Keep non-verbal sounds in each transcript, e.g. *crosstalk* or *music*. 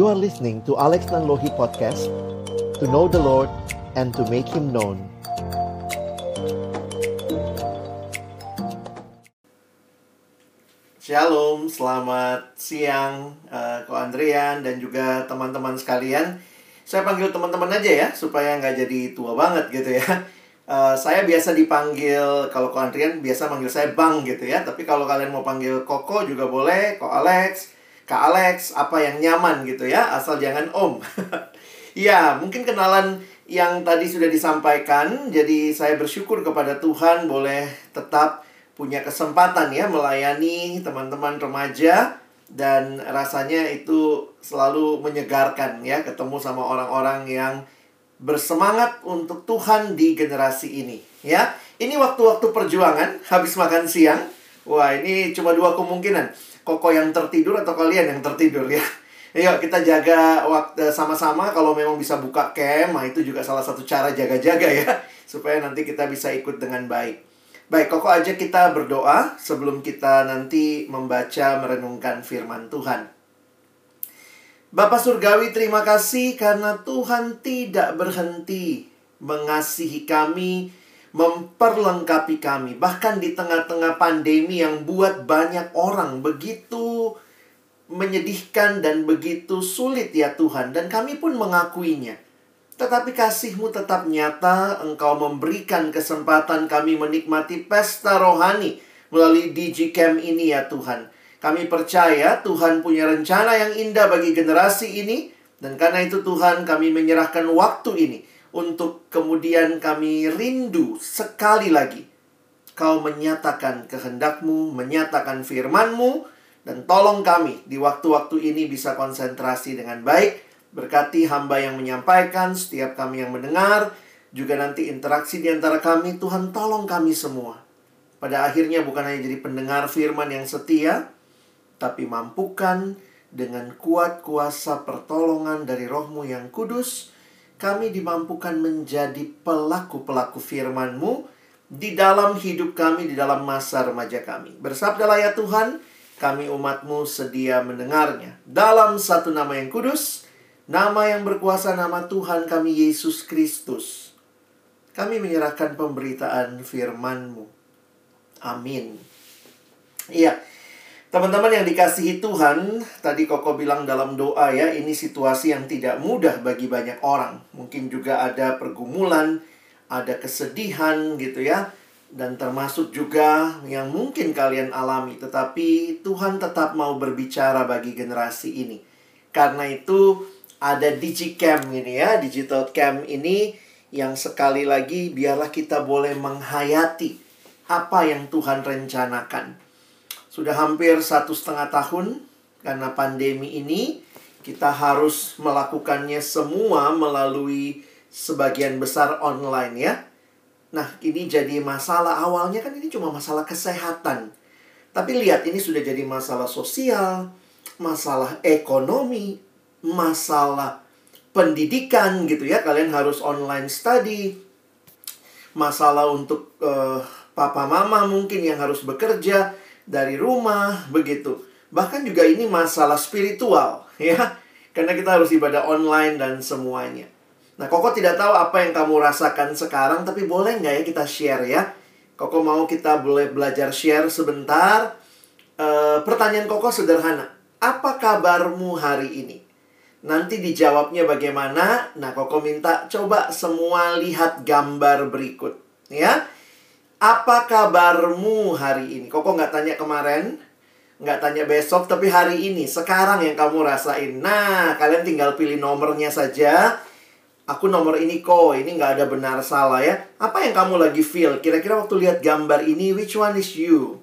You are listening to Alex Nanlohi Podcast To know the Lord and to make Him known. Shalom, selamat siang uh, Ko Andrian dan juga teman-teman sekalian. Saya panggil teman-teman aja ya Supaya nggak jadi tua banget gitu ya. Uh, Saya biasa dipanggil Kalau Ko Andrian biasa manggil saya Bang gitu ya. Tapi kalau kalian mau panggil Koko juga boleh Ko Alex Kak Alex, apa yang nyaman gitu ya, asal jangan Om. *laughs* ya, mungkin kenalan yang tadi sudah disampaikan, jadi saya bersyukur kepada Tuhan boleh tetap punya kesempatan ya melayani teman-teman remaja dan rasanya itu selalu menyegarkan ya ketemu sama orang-orang yang bersemangat untuk Tuhan di generasi ini ya. Ini waktu-waktu perjuangan habis makan siang. Wah, ini cuma dua kemungkinan koko yang tertidur atau kalian yang tertidur ya. Yuk kita jaga waktu sama-sama kalau memang bisa buka cam, nah itu juga salah satu cara jaga-jaga ya *laughs* supaya nanti kita bisa ikut dengan baik. Baik, koko aja kita berdoa sebelum kita nanti membaca merenungkan firman Tuhan. Bapak Surgawi, terima kasih karena Tuhan tidak berhenti mengasihi kami memperlengkapi kami. Bahkan di tengah-tengah pandemi yang buat banyak orang begitu menyedihkan dan begitu sulit ya Tuhan. Dan kami pun mengakuinya. Tetapi kasihmu tetap nyata, engkau memberikan kesempatan kami menikmati pesta rohani melalui Digicam ini ya Tuhan. Kami percaya Tuhan punya rencana yang indah bagi generasi ini. Dan karena itu Tuhan kami menyerahkan waktu ini untuk kemudian kami rindu sekali lagi kau menyatakan kehendakmu, menyatakan firmanmu, dan tolong kami di waktu-waktu ini bisa konsentrasi dengan baik. Berkati hamba yang menyampaikan, setiap kami yang mendengar, juga nanti interaksi di antara kami, Tuhan tolong kami semua. Pada akhirnya bukan hanya jadi pendengar firman yang setia, tapi mampukan dengan kuat kuasa pertolongan dari rohmu yang kudus, kami dimampukan menjadi pelaku-pelaku firman-Mu di dalam hidup kami, di dalam masa remaja kami. Bersabdalah ya Tuhan, kami umat-Mu sedia mendengarnya. Dalam satu nama yang kudus, nama yang berkuasa, nama Tuhan kami Yesus Kristus. Kami menyerahkan pemberitaan firman-Mu. Amin. Iya, Teman-teman yang dikasihi Tuhan, tadi Koko bilang dalam doa ya, ini situasi yang tidak mudah bagi banyak orang. Mungkin juga ada pergumulan, ada kesedihan gitu ya. Dan termasuk juga yang mungkin kalian alami. Tetapi Tuhan tetap mau berbicara bagi generasi ini. Karena itu ada Digicam ini ya, Digital Cam ini yang sekali lagi biarlah kita boleh menghayati apa yang Tuhan rencanakan sudah hampir satu setengah tahun karena pandemi ini kita harus melakukannya semua melalui sebagian besar online ya. Nah, ini jadi masalah awalnya kan ini cuma masalah kesehatan. Tapi lihat ini sudah jadi masalah sosial, masalah ekonomi, masalah pendidikan gitu ya. Kalian harus online study. Masalah untuk uh, papa mama mungkin yang harus bekerja dari rumah begitu. Bahkan juga ini masalah spiritual *laughs* ya. Karena kita harus ibadah online dan semuanya. Nah, Koko tidak tahu apa yang kamu rasakan sekarang, tapi boleh nggak ya kita share ya? Koko mau kita boleh belajar share sebentar. E, pertanyaan Koko sederhana. Apa kabarmu hari ini? Nanti dijawabnya bagaimana? Nah, Koko minta coba semua lihat gambar berikut. Ya, apa kabarmu hari ini? Koko nggak tanya kemarin, nggak tanya besok, tapi hari ini, sekarang yang kamu rasain. Nah, kalian tinggal pilih nomornya saja. Aku nomor ini kok, ini nggak ada benar salah ya. Apa yang kamu lagi feel? Kira-kira waktu lihat gambar ini, which one is you?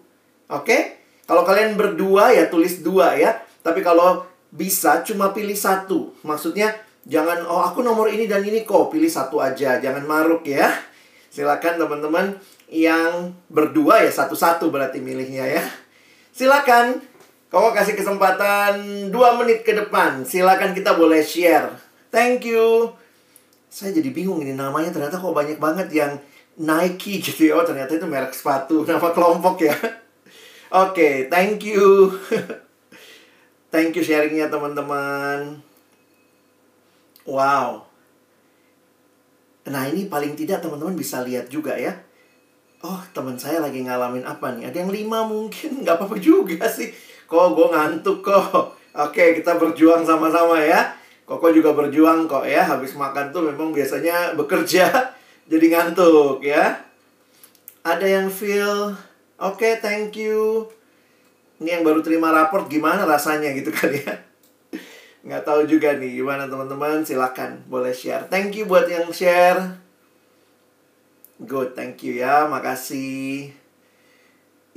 Oke? Okay? Kalau kalian berdua ya tulis dua ya. Tapi kalau bisa cuma pilih satu. Maksudnya jangan, oh aku nomor ini dan ini kok, pilih satu aja. Jangan maruk ya. Silakan teman-teman yang berdua ya satu-satu berarti milihnya ya. Silakan. Kau kasih kesempatan dua menit ke depan. Silakan kita boleh share. Thank you. Saya jadi bingung ini namanya ternyata kok banyak banget yang Nike gitu ya. Oh, ternyata itu merek sepatu, *laughs* nama kelompok ya. Oke, okay, thank you. *laughs* thank you sharingnya teman-teman. Wow. Nah ini paling tidak teman-teman bisa lihat juga ya. Oh teman saya lagi ngalamin apa nih? Ada yang lima mungkin nggak apa-apa juga sih. Kok gue ngantuk kok. Oke kita berjuang sama-sama ya. Koko juga berjuang kok ya. Habis makan tuh memang biasanya bekerja *laughs* jadi ngantuk ya. Ada yang feel oke okay, thank you. Ini yang baru terima raport gimana rasanya gitu kali ya *laughs* nggak tahu juga nih gimana teman-teman silakan boleh share thank you buat yang share good thank you ya makasih.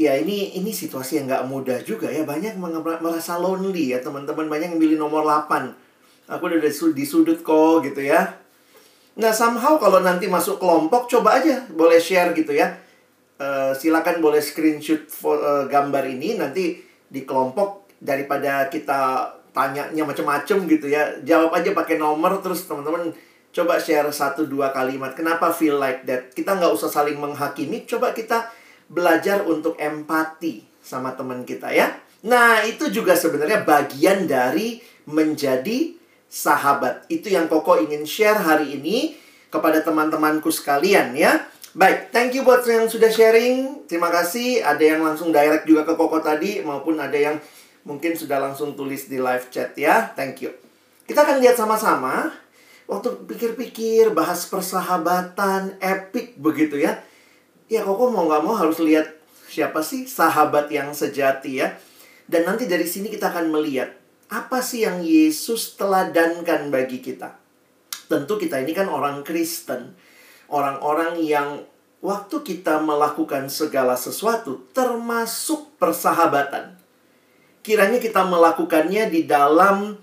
Ya ini ini situasi yang nggak mudah juga ya. Banyak merasa lonely ya teman-teman. Banyak yang milih nomor 8 aku udah di sudut kok gitu ya. Nah somehow kalau nanti masuk kelompok coba aja boleh share gitu ya. Uh, silakan boleh screenshot for, uh, gambar ini. Nanti di kelompok daripada kita tanyanya macam-macam gitu ya. Jawab aja pakai nomor terus teman-teman coba share satu dua kalimat kenapa feel like that kita nggak usah saling menghakimi coba kita belajar untuk empati sama teman kita ya nah itu juga sebenarnya bagian dari menjadi sahabat itu yang koko ingin share hari ini kepada teman-temanku sekalian ya Baik, thank you buat yang sudah sharing. Terima kasih. Ada yang langsung direct juga ke Koko tadi maupun ada yang Mungkin sudah langsung tulis di live chat ya. Thank you. Kita akan lihat sama-sama. Waktu pikir-pikir, bahas persahabatan, epic begitu ya. Ya kok mau nggak mau harus lihat siapa sih sahabat yang sejati ya. Dan nanti dari sini kita akan melihat apa sih yang Yesus teladankan bagi kita. Tentu kita ini kan orang Kristen. Orang-orang yang waktu kita melakukan segala sesuatu termasuk persahabatan kiranya kita melakukannya di dalam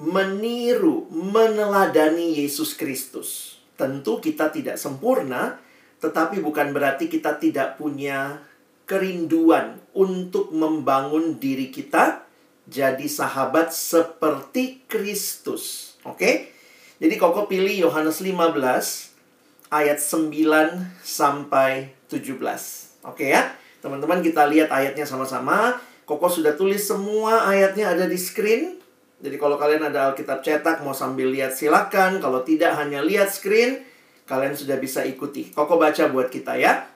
meniru, meneladani Yesus Kristus. Tentu kita tidak sempurna, tetapi bukan berarti kita tidak punya kerinduan untuk membangun diri kita jadi sahabat seperti Kristus. Oke? Jadi Koko pilih Yohanes 15 ayat 9 sampai 17. Oke ya? Teman-teman kita lihat ayatnya sama-sama. Koko sudah tulis semua ayatnya ada di screen. Jadi kalau kalian ada Alkitab cetak mau sambil lihat silakan. Kalau tidak hanya lihat screen, kalian sudah bisa ikuti. Koko baca buat kita ya.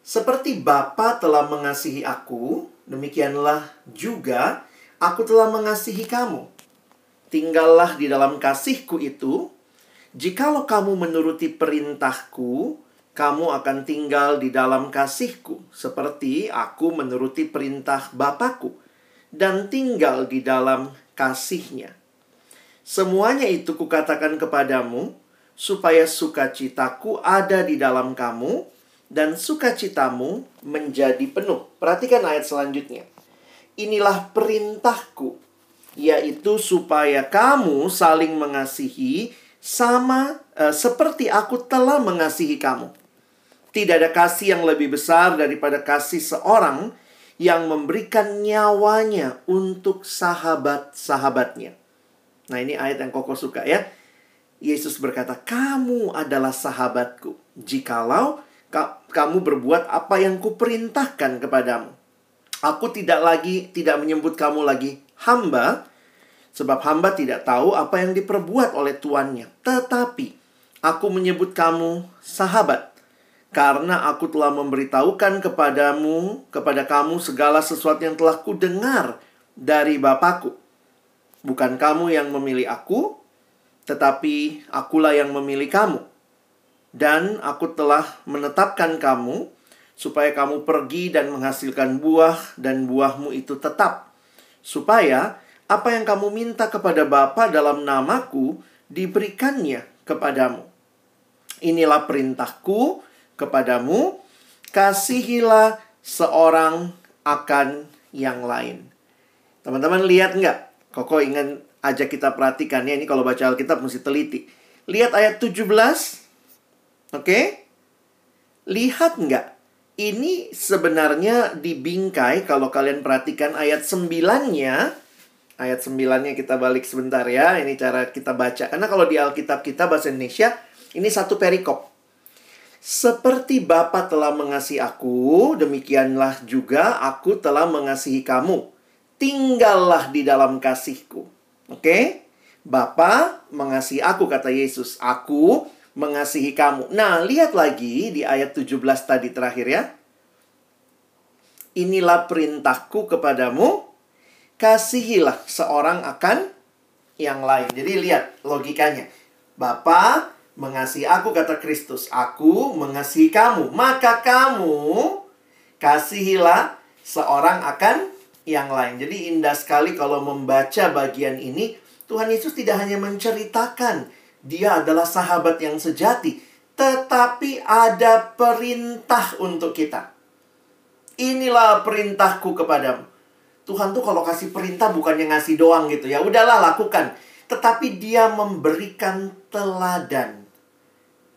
Seperti Bapa telah mengasihi aku, demikianlah juga aku telah mengasihi kamu. Tinggallah di dalam kasihku itu. Jikalau kamu menuruti perintahku, kamu akan tinggal di dalam kasihku, seperti aku menuruti perintah Bapakku, dan tinggal di dalam kasihnya. Semuanya itu kukatakan kepadamu, supaya sukacitaku ada di dalam kamu, dan sukacitamu menjadi penuh. Perhatikan ayat selanjutnya. Inilah perintahku, yaitu supaya kamu saling mengasihi sama uh, seperti aku telah mengasihi kamu. Tidak ada kasih yang lebih besar daripada kasih seorang yang memberikan nyawanya untuk sahabat-sahabatnya. Nah, ini ayat yang Koko suka ya. Yesus berkata, "Kamu adalah sahabatku jikalau ka kamu berbuat apa yang kuperintahkan kepadamu." Aku tidak lagi tidak menyebut kamu lagi hamba sebab hamba tidak tahu apa yang diperbuat oleh tuannya, tetapi aku menyebut kamu sahabat karena aku telah memberitahukan kepadamu, kepada kamu segala sesuatu yang telah kudengar dari Bapakku. Bukan kamu yang memilih aku, tetapi akulah yang memilih kamu. Dan aku telah menetapkan kamu, supaya kamu pergi dan menghasilkan buah, dan buahmu itu tetap. Supaya apa yang kamu minta kepada Bapa dalam namaku, diberikannya kepadamu. Inilah perintahku, kepadamu, kasihilah seorang akan yang lain. Teman-teman lihat nggak? Koko ingin ajak kita perhatikan ya. Ini kalau baca Alkitab mesti teliti. Lihat ayat 17. Oke? Okay? Lihat nggak? Ini sebenarnya dibingkai kalau kalian perhatikan ayat 9-nya. Ayat 9-nya kita balik sebentar ya. Ini cara kita baca. Karena kalau di Alkitab kita bahasa Indonesia, ini satu perikop. Seperti Bapa telah mengasihi aku, demikianlah juga aku telah mengasihi kamu. Tinggallah di dalam kasihku. Oke? Bapa mengasihi aku kata Yesus, aku mengasihi kamu. Nah, lihat lagi di ayat 17 tadi terakhir ya. Inilah perintahku kepadamu, kasihilah seorang akan yang lain. Jadi lihat logikanya. Bapa mengasihi aku kata Kristus, aku mengasihi kamu. Maka kamu kasihilah seorang akan yang lain. Jadi indah sekali kalau membaca bagian ini, Tuhan Yesus tidak hanya menceritakan dia adalah sahabat yang sejati, tetapi ada perintah untuk kita. Inilah perintahku kepadamu. Tuhan tuh kalau kasih perintah bukannya ngasih doang gitu ya. Udahlah lakukan. Tetapi dia memberikan teladan.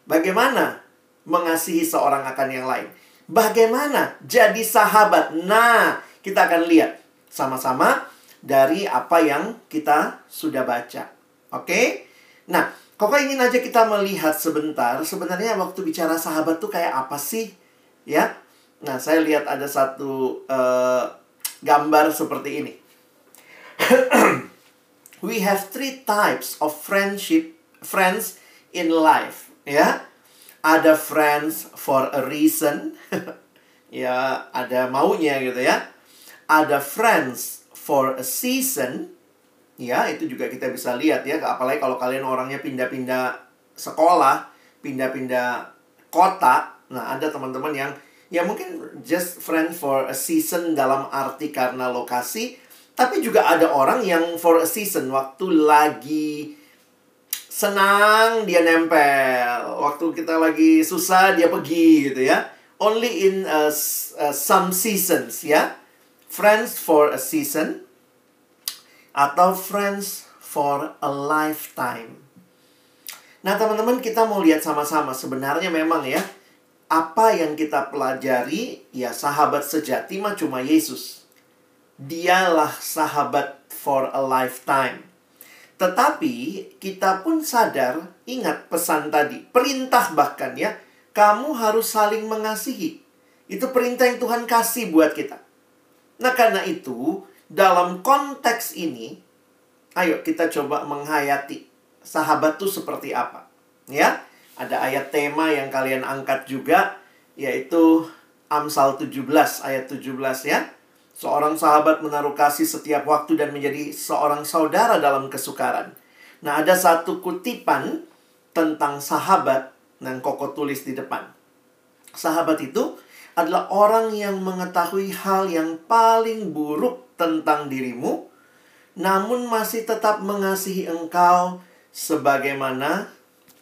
Bagaimana mengasihi seorang akan yang lain? Bagaimana jadi sahabat? Nah, kita akan lihat sama-sama dari apa yang kita sudah baca. Oke? Nah, kok ingin aja kita melihat sebentar sebenarnya waktu bicara sahabat tuh kayak apa sih? Ya, Nah, saya lihat ada satu uh, gambar seperti ini. *clears throat* We have three types of friendship, friends in life, ya. Ada friends for a reason, *laughs* ya, ada maunya gitu ya. Ada friends for a season, ya, itu juga kita bisa lihat ya, apalagi kalau kalian orangnya pindah-pindah sekolah, pindah-pindah kota. Nah, ada teman-teman yang ya mungkin just friend for a season dalam arti karena lokasi tapi juga ada orang yang for a season waktu lagi senang dia nempel. Waktu kita lagi susah dia pergi gitu ya. Only in a, a some seasons ya. Friends for a season atau friends for a lifetime. Nah teman-teman kita mau lihat sama-sama. Sebenarnya memang ya apa yang kita pelajari, ya sahabat sejati mah cuma Yesus. Dialah sahabat for a lifetime. Tetapi kita pun sadar, ingat pesan tadi, perintah bahkan ya, kamu harus saling mengasihi. Itu perintah yang Tuhan kasih buat kita. Nah karena itu, dalam konteks ini, ayo kita coba menghayati sahabat itu seperti apa. Ya, ada ayat tema yang kalian angkat juga yaitu Amsal 17 ayat 17 ya. Seorang sahabat menaruh kasih setiap waktu dan menjadi seorang saudara dalam kesukaran. Nah, ada satu kutipan tentang sahabat yang Koko tulis di depan. Sahabat itu adalah orang yang mengetahui hal yang paling buruk tentang dirimu, namun masih tetap mengasihi engkau sebagaimana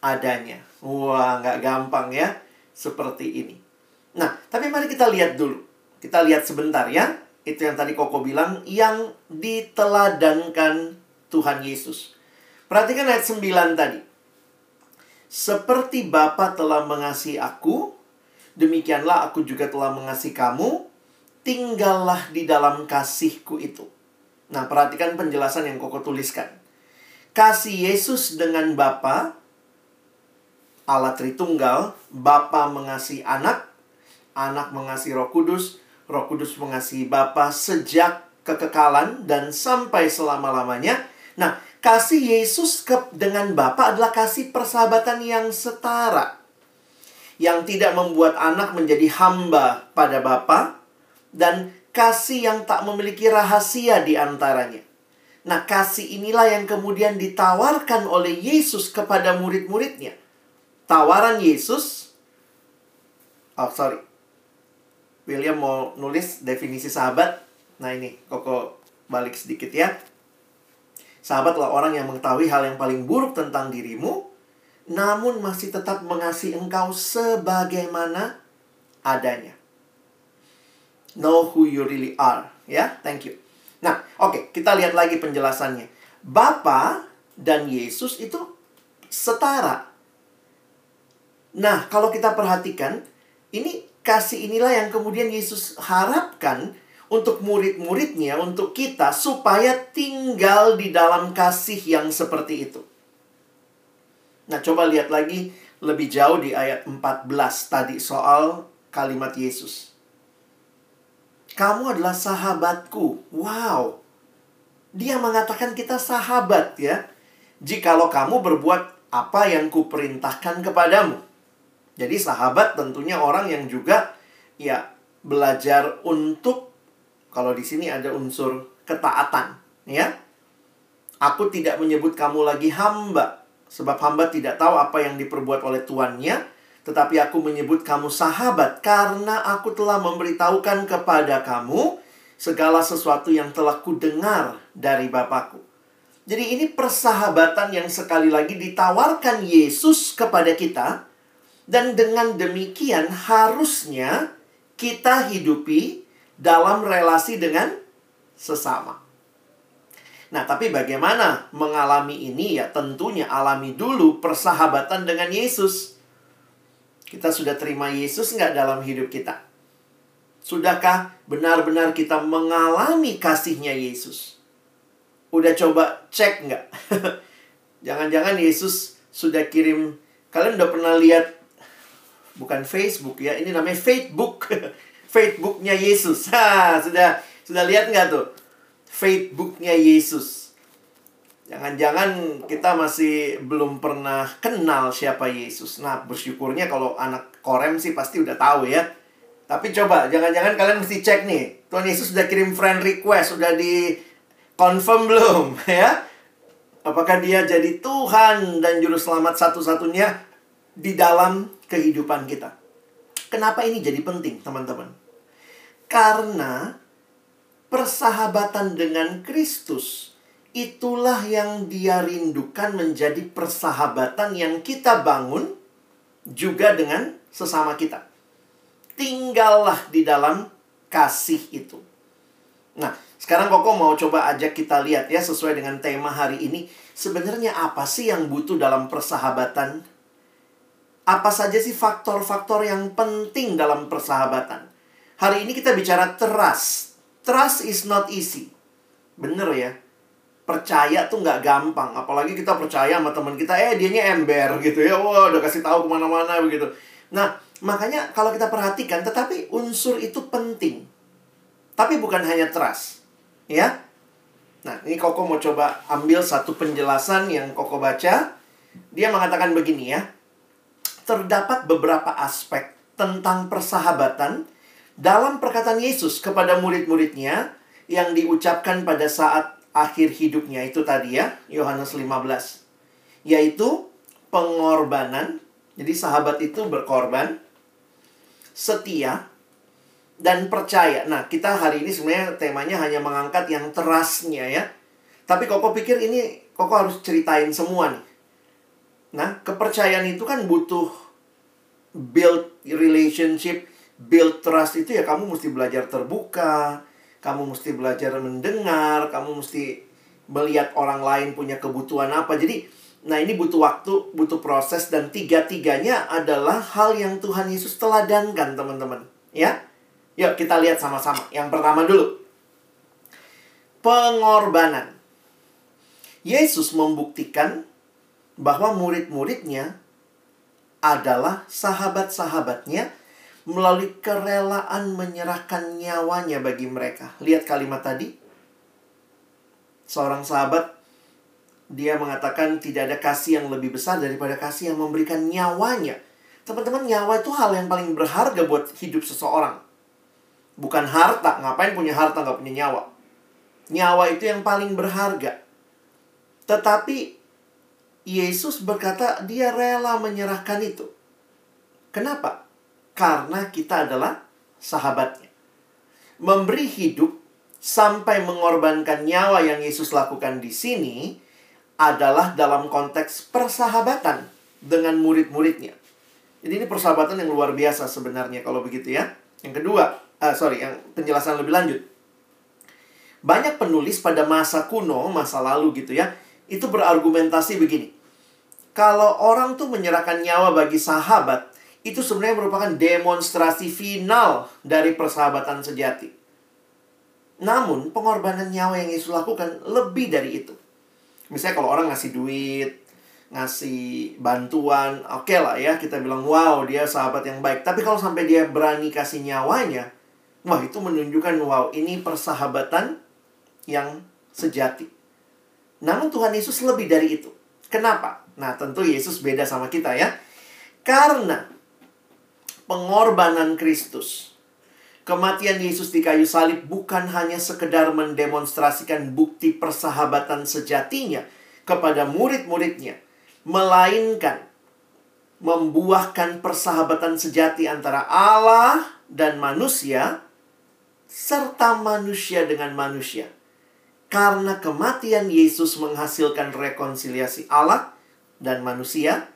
adanya. Wah, nggak gampang ya. Seperti ini. Nah, tapi mari kita lihat dulu. Kita lihat sebentar ya. Itu yang tadi Koko bilang, yang diteladankan Tuhan Yesus. Perhatikan ayat 9 tadi. Seperti Bapa telah mengasihi aku, demikianlah aku juga telah mengasihi kamu, tinggallah di dalam kasihku itu. Nah, perhatikan penjelasan yang Koko tuliskan. Kasih Yesus dengan Bapa Allah Tritunggal, Bapa mengasihi anak, anak mengasihi Roh Kudus, Roh Kudus mengasihi Bapa sejak kekekalan dan sampai selama-lamanya. Nah, kasih Yesus ke dengan Bapa adalah kasih persahabatan yang setara. Yang tidak membuat anak menjadi hamba pada Bapa dan kasih yang tak memiliki rahasia di antaranya. Nah, kasih inilah yang kemudian ditawarkan oleh Yesus kepada murid-muridnya tawaran Yesus oh sorry William mau nulis definisi sahabat. Nah ini koko balik sedikit ya. Sahabat adalah orang yang mengetahui hal yang paling buruk tentang dirimu namun masih tetap mengasihi engkau sebagaimana adanya. Know who you really are ya? Thank you. Nah oke okay, kita lihat lagi penjelasannya. Bapa dan Yesus itu setara. Nah, kalau kita perhatikan, ini kasih inilah yang kemudian Yesus harapkan untuk murid-muridnya, untuk kita, supaya tinggal di dalam kasih yang seperti itu. Nah, coba lihat lagi lebih jauh di ayat 14 tadi soal kalimat Yesus. Kamu adalah sahabatku. Wow. Dia mengatakan kita sahabat ya. jikalau kamu berbuat apa yang kuperintahkan kepadamu. Jadi sahabat tentunya orang yang juga ya belajar untuk kalau di sini ada unsur ketaatan, ya. Aku tidak menyebut kamu lagi hamba, sebab hamba tidak tahu apa yang diperbuat oleh tuannya, tetapi aku menyebut kamu sahabat karena aku telah memberitahukan kepada kamu segala sesuatu yang telah kudengar dari Bapakku. Jadi ini persahabatan yang sekali lagi ditawarkan Yesus kepada kita dan dengan demikian harusnya kita hidupi dalam relasi dengan sesama. Nah, tapi bagaimana mengalami ini ya tentunya alami dulu persahabatan dengan Yesus. Kita sudah terima Yesus nggak dalam hidup kita? Sudahkah benar-benar kita mengalami kasihnya Yesus? Udah coba cek nggak? *laughs* Jangan-jangan Yesus sudah kirim, kalian udah pernah lihat, bukan Facebook ya, ini namanya Facebook. *laughs* Facebooknya Yesus. *laughs* Ha, sudah sudah lihat nggak tuh? Facebooknya Yesus. Jangan-jangan kita masih belum pernah kenal siapa Yesus. Nah, bersyukurnya kalau anak korem sih pasti udah tahu ya. Tapi coba, jangan-jangan kalian mesti cek nih. Tuhan Yesus sudah kirim friend request, sudah di confirm belum *laughs* ya? Apakah dia jadi Tuhan dan Juru Selamat satu-satunya di dalam kehidupan kita? Kenapa ini jadi penting, teman-teman? Karena persahabatan dengan Kristus itulah yang dia rindukan menjadi persahabatan yang kita bangun juga dengan sesama kita. Tinggallah di dalam kasih itu. Nah, sekarang Koko mau coba ajak kita lihat ya sesuai dengan tema hari ini. Sebenarnya apa sih yang butuh dalam persahabatan? Apa saja sih faktor-faktor yang penting dalam persahabatan? Hari ini kita bicara trust. Trust is not easy. Bener ya? percaya tuh nggak gampang apalagi kita percaya sama teman kita eh dianya ember gitu ya wah udah kasih tahu ke mana-mana begitu nah makanya kalau kita perhatikan tetapi unsur itu penting tapi bukan hanya trust ya nah ini koko mau coba ambil satu penjelasan yang koko baca dia mengatakan begini ya terdapat beberapa aspek tentang persahabatan dalam perkataan Yesus kepada murid-muridnya yang diucapkan pada saat akhir hidupnya itu tadi ya, Yohanes 15. Yaitu pengorbanan. Jadi sahabat itu berkorban, setia, dan percaya. Nah, kita hari ini sebenarnya temanya hanya mengangkat yang terasnya ya. Tapi Koko pikir ini Koko harus ceritain semua nih. Nah, kepercayaan itu kan butuh build relationship, build trust itu ya kamu mesti belajar terbuka, kamu mesti belajar mendengar, kamu mesti melihat orang lain punya kebutuhan apa. Jadi, nah ini butuh waktu, butuh proses dan tiga-tiganya adalah hal yang Tuhan Yesus teladankan, teman-teman. Ya. Yuk kita lihat sama-sama. Yang pertama dulu. Pengorbanan. Yesus membuktikan bahwa murid-muridnya adalah sahabat-sahabatnya melalui kerelaan menyerahkan nyawanya bagi mereka. Lihat kalimat tadi. Seorang sahabat dia mengatakan tidak ada kasih yang lebih besar daripada kasih yang memberikan nyawanya. Teman-teman, nyawa itu hal yang paling berharga buat hidup seseorang. Bukan harta, ngapain punya harta nggak punya nyawa. Nyawa itu yang paling berharga. Tetapi Yesus berkata dia rela menyerahkan itu. Kenapa? karena kita adalah sahabatnya. Memberi hidup sampai mengorbankan nyawa yang Yesus lakukan di sini adalah dalam konteks persahabatan dengan murid-muridnya. Jadi ini persahabatan yang luar biasa sebenarnya kalau begitu ya. Yang kedua, uh, sorry, yang penjelasan lebih lanjut. Banyak penulis pada masa kuno, masa lalu gitu ya, itu berargumentasi begini. Kalau orang tuh menyerahkan nyawa bagi sahabat, itu sebenarnya merupakan demonstrasi final dari persahabatan sejati. Namun, pengorbanan nyawa yang Yesus lakukan lebih dari itu. Misalnya kalau orang ngasih duit, ngasih bantuan, oke okay lah ya, kita bilang, wow, dia sahabat yang baik. Tapi kalau sampai dia berani kasih nyawanya, wah itu menunjukkan, wow, ini persahabatan yang sejati. Namun Tuhan Yesus lebih dari itu. Kenapa? Nah, tentu Yesus beda sama kita ya. Karena pengorbanan Kristus, kematian Yesus di kayu salib bukan hanya sekedar mendemonstrasikan bukti persahabatan sejatinya kepada murid-muridnya, melainkan membuahkan persahabatan sejati antara Allah dan manusia serta manusia dengan manusia. Karena kematian Yesus menghasilkan rekonsiliasi Allah dan manusia,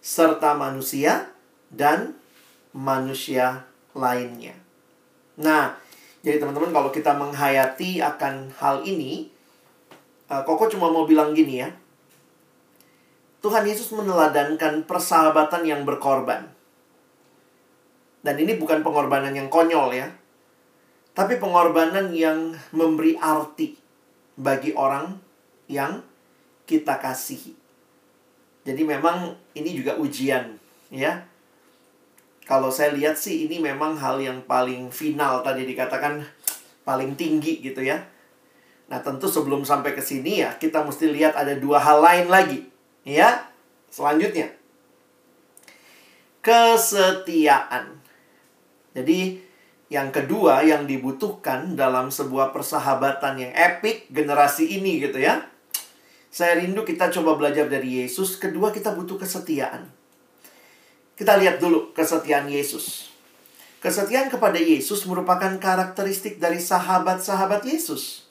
serta manusia dan manusia lainnya. Nah, jadi teman-teman kalau kita menghayati akan hal ini, uh, Koko cuma mau bilang gini ya. Tuhan Yesus meneladankan persahabatan yang berkorban. Dan ini bukan pengorbanan yang konyol ya tapi pengorbanan yang memberi arti bagi orang yang kita kasihi. Jadi memang ini juga ujian, ya. Kalau saya lihat sih ini memang hal yang paling final tadi dikatakan paling tinggi gitu ya. Nah, tentu sebelum sampai ke sini ya, kita mesti lihat ada dua hal lain lagi, ya. Selanjutnya, kesetiaan. Jadi, yang kedua yang dibutuhkan dalam sebuah persahabatan yang epik generasi ini gitu ya. Saya rindu kita coba belajar dari Yesus. Kedua kita butuh kesetiaan. Kita lihat dulu kesetiaan Yesus. Kesetiaan kepada Yesus merupakan karakteristik dari sahabat-sahabat Yesus.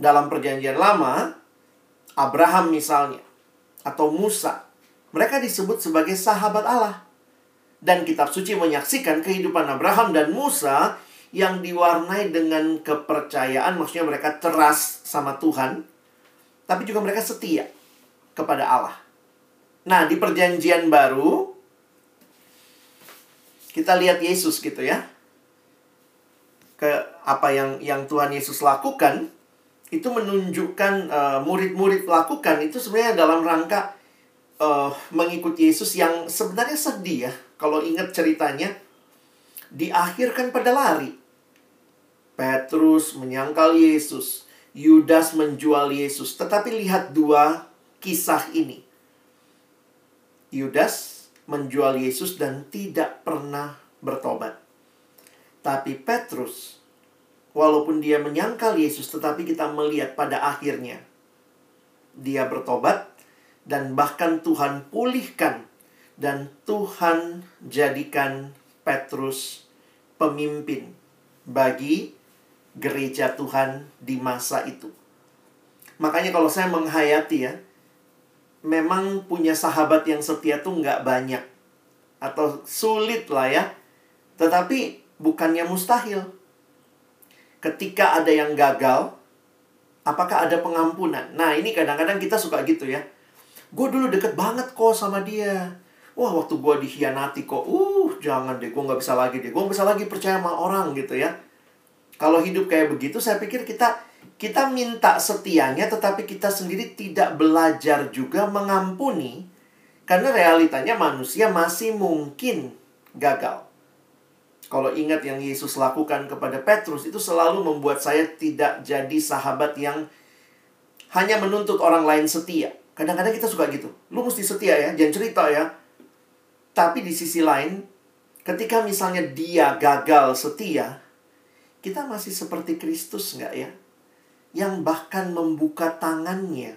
Dalam perjanjian lama, Abraham misalnya, atau Musa, mereka disebut sebagai sahabat Allah. Dan kitab suci menyaksikan kehidupan Abraham dan Musa yang diwarnai dengan kepercayaan, maksudnya mereka teras sama Tuhan, tapi juga mereka setia kepada Allah. Nah, di perjanjian baru kita lihat Yesus gitu ya. Ke apa yang yang Tuhan Yesus lakukan itu menunjukkan murid murid-murid lakukan itu sebenarnya dalam rangka uh, mengikuti Yesus yang sebenarnya sedih ya kalau ingat ceritanya, diakhirkan pada lari. Petrus menyangkal Yesus, Yudas menjual Yesus. Tetapi lihat dua kisah ini. Yudas menjual Yesus dan tidak pernah bertobat. Tapi Petrus, walaupun dia menyangkal Yesus, tetapi kita melihat pada akhirnya dia bertobat dan bahkan Tuhan pulihkan dan Tuhan jadikan Petrus pemimpin bagi gereja Tuhan di masa itu. Makanya kalau saya menghayati ya, memang punya sahabat yang setia tuh nggak banyak. Atau sulit lah ya. Tetapi bukannya mustahil. Ketika ada yang gagal, apakah ada pengampunan? Nah ini kadang-kadang kita suka gitu ya. Gue dulu deket banget kok sama dia wah waktu gue dikhianati kok, uh jangan deh, gue nggak bisa lagi deh, gue nggak bisa lagi percaya sama orang gitu ya. Kalau hidup kayak begitu, saya pikir kita kita minta setianya, tetapi kita sendiri tidak belajar juga mengampuni, karena realitanya manusia masih mungkin gagal. Kalau ingat yang Yesus lakukan kepada Petrus, itu selalu membuat saya tidak jadi sahabat yang hanya menuntut orang lain setia. Kadang-kadang kita suka gitu. Lu mesti setia ya, jangan cerita ya tapi di sisi lain, ketika misalnya dia gagal setia, kita masih seperti Kristus nggak ya? Yang bahkan membuka tangannya,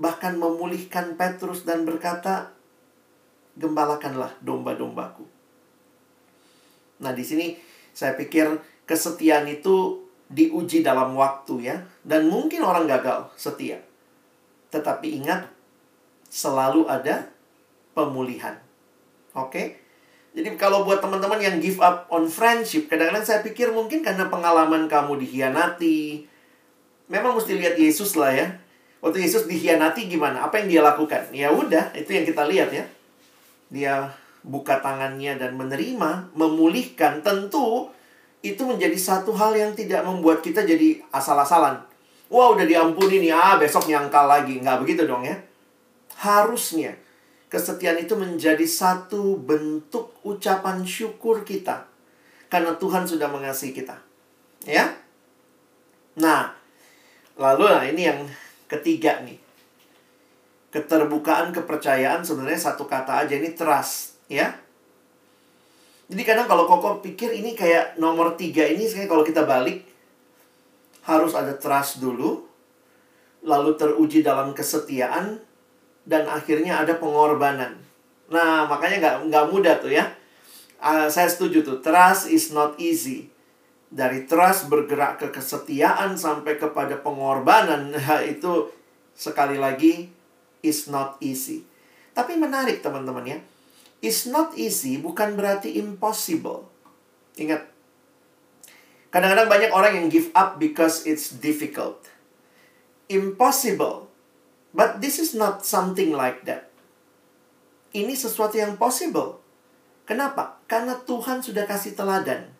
bahkan memulihkan Petrus dan berkata, gembalakanlah domba-dombaku. Nah di sini saya pikir kesetiaan itu diuji dalam waktu ya. Dan mungkin orang gagal setia. Tetapi ingat, selalu ada pemulihan. Oke? Okay? Jadi kalau buat teman-teman yang give up on friendship, kadang-kadang saya pikir mungkin karena pengalaman kamu dikhianati. Memang mesti lihat Yesus lah ya. Waktu Yesus dikhianati gimana? Apa yang dia lakukan? Ya udah, itu yang kita lihat ya. Dia buka tangannya dan menerima, memulihkan. Tentu itu menjadi satu hal yang tidak membuat kita jadi asal-asalan. Wah udah diampuni nih, ah besok nyangkal lagi. Nggak begitu dong ya. Harusnya Kesetiaan itu menjadi satu bentuk ucapan syukur kita. Karena Tuhan sudah mengasihi kita. Ya? Nah, lalu nah ini yang ketiga nih. keterbukaan, kepercayaan sebenarnya satu kata aja ini trust, ya. Jadi kadang kalau Koko pikir ini kayak nomor tiga ini, saya kalau kita balik harus ada trust dulu, lalu teruji dalam kesetiaan, dan akhirnya ada pengorbanan. Nah, makanya nggak nggak mudah tuh ya. Uh, saya setuju tuh, trust is not easy. Dari trust bergerak ke kesetiaan sampai kepada pengorbanan, *laughs* itu sekali lagi is not easy. Tapi menarik teman-teman ya. Is not easy bukan berarti impossible. Ingat, kadang-kadang banyak orang yang give up because it's difficult. Impossible But this is not something like that. Ini sesuatu yang possible. Kenapa? Karena Tuhan sudah kasih teladan.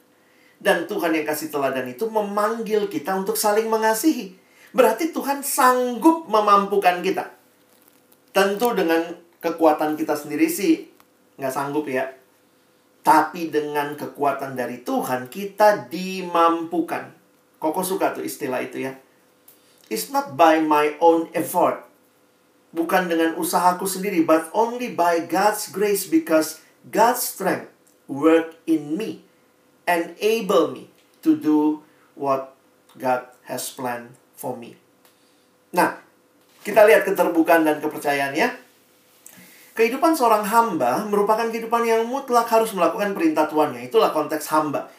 Dan Tuhan yang kasih teladan itu memanggil kita untuk saling mengasihi. Berarti Tuhan sanggup memampukan kita. Tentu dengan kekuatan kita sendiri sih nggak sanggup ya. Tapi dengan kekuatan dari Tuhan kita dimampukan. Koko suka tuh istilah itu ya. It's not by my own effort bukan dengan usahaku sendiri, but only by God's grace because God's strength work in me, enable me to do what God has planned for me. Nah, kita lihat keterbukaan dan kepercayaannya. Kehidupan seorang hamba merupakan kehidupan yang mutlak harus melakukan perintah tuannya. Itulah konteks hamba.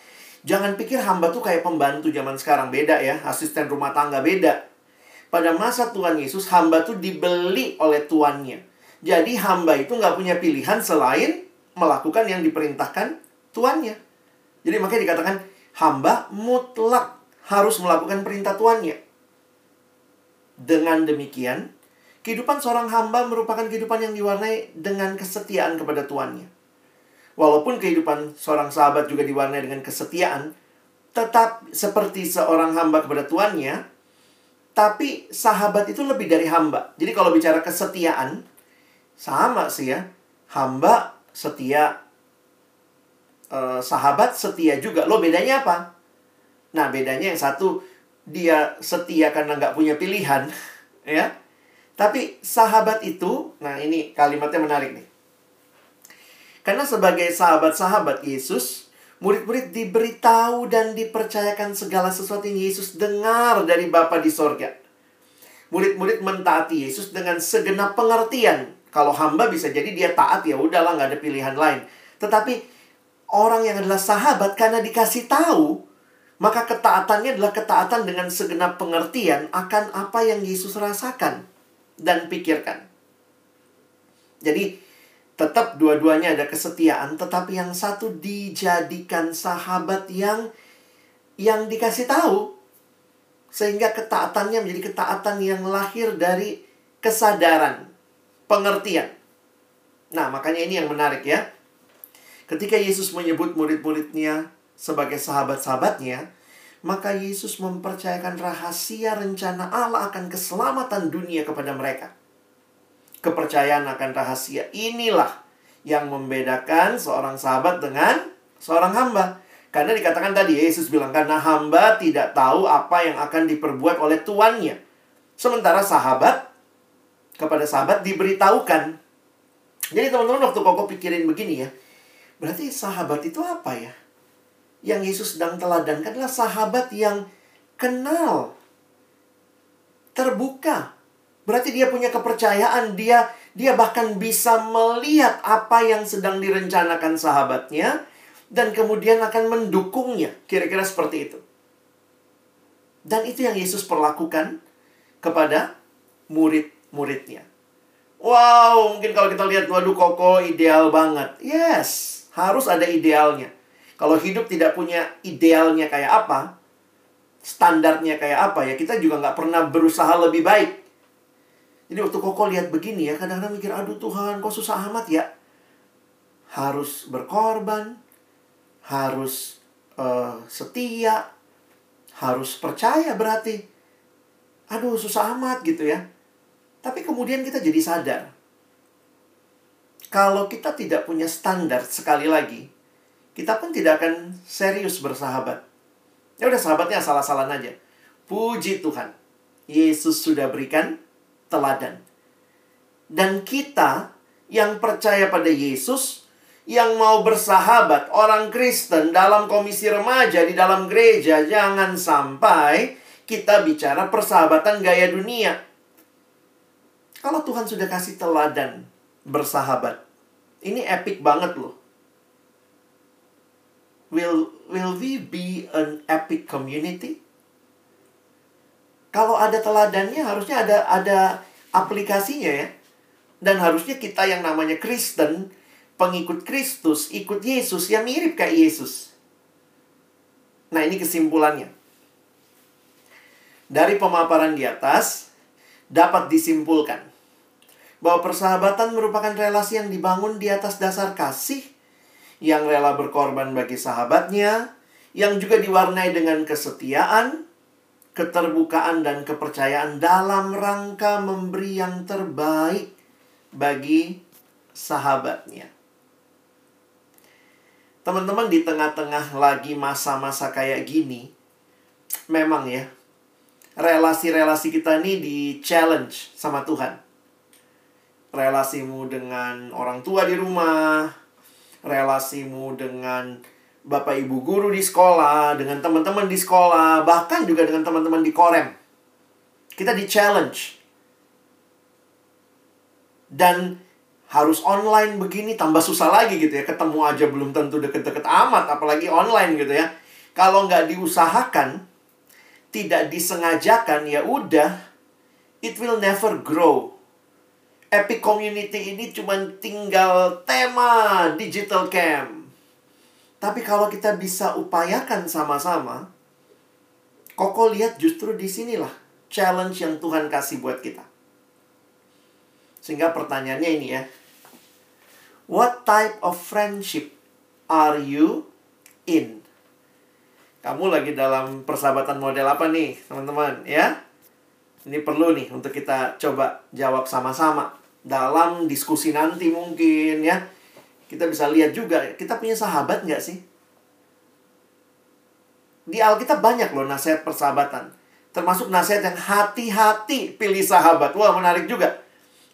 Jangan pikir hamba tuh kayak pembantu zaman sekarang. Beda ya. Asisten rumah tangga beda pada masa Tuhan Yesus, hamba itu dibeli oleh tuannya. Jadi hamba itu nggak punya pilihan selain melakukan yang diperintahkan tuannya. Jadi makanya dikatakan hamba mutlak harus melakukan perintah tuannya. Dengan demikian, kehidupan seorang hamba merupakan kehidupan yang diwarnai dengan kesetiaan kepada tuannya. Walaupun kehidupan seorang sahabat juga diwarnai dengan kesetiaan, tetap seperti seorang hamba kepada tuannya, tapi sahabat itu lebih dari hamba. Jadi kalau bicara kesetiaan, sama sih ya. Hamba setia, eh, sahabat setia juga. Lo bedanya apa? Nah bedanya yang satu, dia setia karena nggak punya pilihan. *laughs* ya. Tapi sahabat itu, nah ini kalimatnya menarik nih. Karena sebagai sahabat-sahabat Yesus, Murid-murid diberitahu dan dipercayakan segala sesuatu yang Yesus dengar dari Bapa di sorga. Murid-murid mentaati Yesus dengan segenap pengertian. Kalau hamba bisa jadi dia taat ya udahlah nggak ada pilihan lain. Tetapi orang yang adalah sahabat karena dikasih tahu, maka ketaatannya adalah ketaatan dengan segenap pengertian akan apa yang Yesus rasakan dan pikirkan. Jadi Tetap dua-duanya ada kesetiaan, tetapi yang satu dijadikan sahabat yang yang dikasih tahu. Sehingga ketaatannya menjadi ketaatan yang lahir dari kesadaran, pengertian. Nah, makanya ini yang menarik ya. Ketika Yesus menyebut murid-muridnya sebagai sahabat-sahabatnya, maka Yesus mempercayakan rahasia rencana Allah akan keselamatan dunia kepada mereka kepercayaan akan rahasia inilah yang membedakan seorang sahabat dengan seorang hamba. Karena dikatakan tadi Yesus bilang karena hamba tidak tahu apa yang akan diperbuat oleh tuannya. Sementara sahabat kepada sahabat diberitahukan. Jadi teman-teman waktu koko pikirin begini ya. Berarti sahabat itu apa ya? Yang Yesus sedang teladankan adalah sahabat yang kenal, terbuka, Berarti dia punya kepercayaan, dia dia bahkan bisa melihat apa yang sedang direncanakan sahabatnya dan kemudian akan mendukungnya. Kira-kira seperti itu. Dan itu yang Yesus perlakukan kepada murid-muridnya. Wow, mungkin kalau kita lihat waduh koko ideal banget. Yes, harus ada idealnya. Kalau hidup tidak punya idealnya kayak apa, standarnya kayak apa ya, kita juga nggak pernah berusaha lebih baik. Jadi waktu Koko lihat begini ya, kadang-kadang mikir, aduh Tuhan, kok susah amat ya? Harus berkorban, harus uh, setia, harus percaya berarti. Aduh, susah amat gitu ya. Tapi kemudian kita jadi sadar. Kalau kita tidak punya standar sekali lagi, kita pun tidak akan serius bersahabat. Ya udah sahabatnya salah-salah aja. Puji Tuhan. Yesus sudah berikan teladan. Dan kita yang percaya pada Yesus, yang mau bersahabat, orang Kristen dalam komisi remaja di dalam gereja, jangan sampai kita bicara persahabatan gaya dunia. Kalau Tuhan sudah kasih teladan bersahabat, ini epic banget loh. Will will we be an epic community? Kalau ada teladannya harusnya ada ada aplikasinya ya. Dan harusnya kita yang namanya Kristen, pengikut Kristus, ikut Yesus, ya mirip kayak Yesus. Nah, ini kesimpulannya. Dari pemaparan di atas, dapat disimpulkan bahwa persahabatan merupakan relasi yang dibangun di atas dasar kasih, yang rela berkorban bagi sahabatnya, yang juga diwarnai dengan kesetiaan, keterbukaan, dan kepercayaan dalam rangka memberi yang terbaik bagi sahabatnya. Teman-teman di tengah-tengah lagi masa-masa kayak gini, memang ya, relasi-relasi kita ini di challenge sama Tuhan. Relasimu dengan orang tua di rumah, relasimu dengan bapak ibu guru di sekolah, dengan teman-teman di sekolah, bahkan juga dengan teman-teman di korem. Kita di challenge. Dan harus online begini tambah susah lagi gitu ya. Ketemu aja belum tentu deket-deket amat apalagi online gitu ya. Kalau nggak diusahakan tidak disengajakan ya udah it will never grow. Epic community ini cuma tinggal tema digital camp tapi kalau kita bisa upayakan sama-sama Koko lihat justru di sinilah challenge yang Tuhan kasih buat kita. Sehingga pertanyaannya ini ya. What type of friendship are you in? Kamu lagi dalam persahabatan model apa nih, teman-teman, ya? Ini perlu nih untuk kita coba jawab sama-sama dalam diskusi nanti mungkin ya. Kita bisa lihat juga, kita punya sahabat nggak sih? Di Alkitab banyak loh nasihat persahabatan. Termasuk nasihat yang hati-hati pilih sahabat. Wah, menarik juga.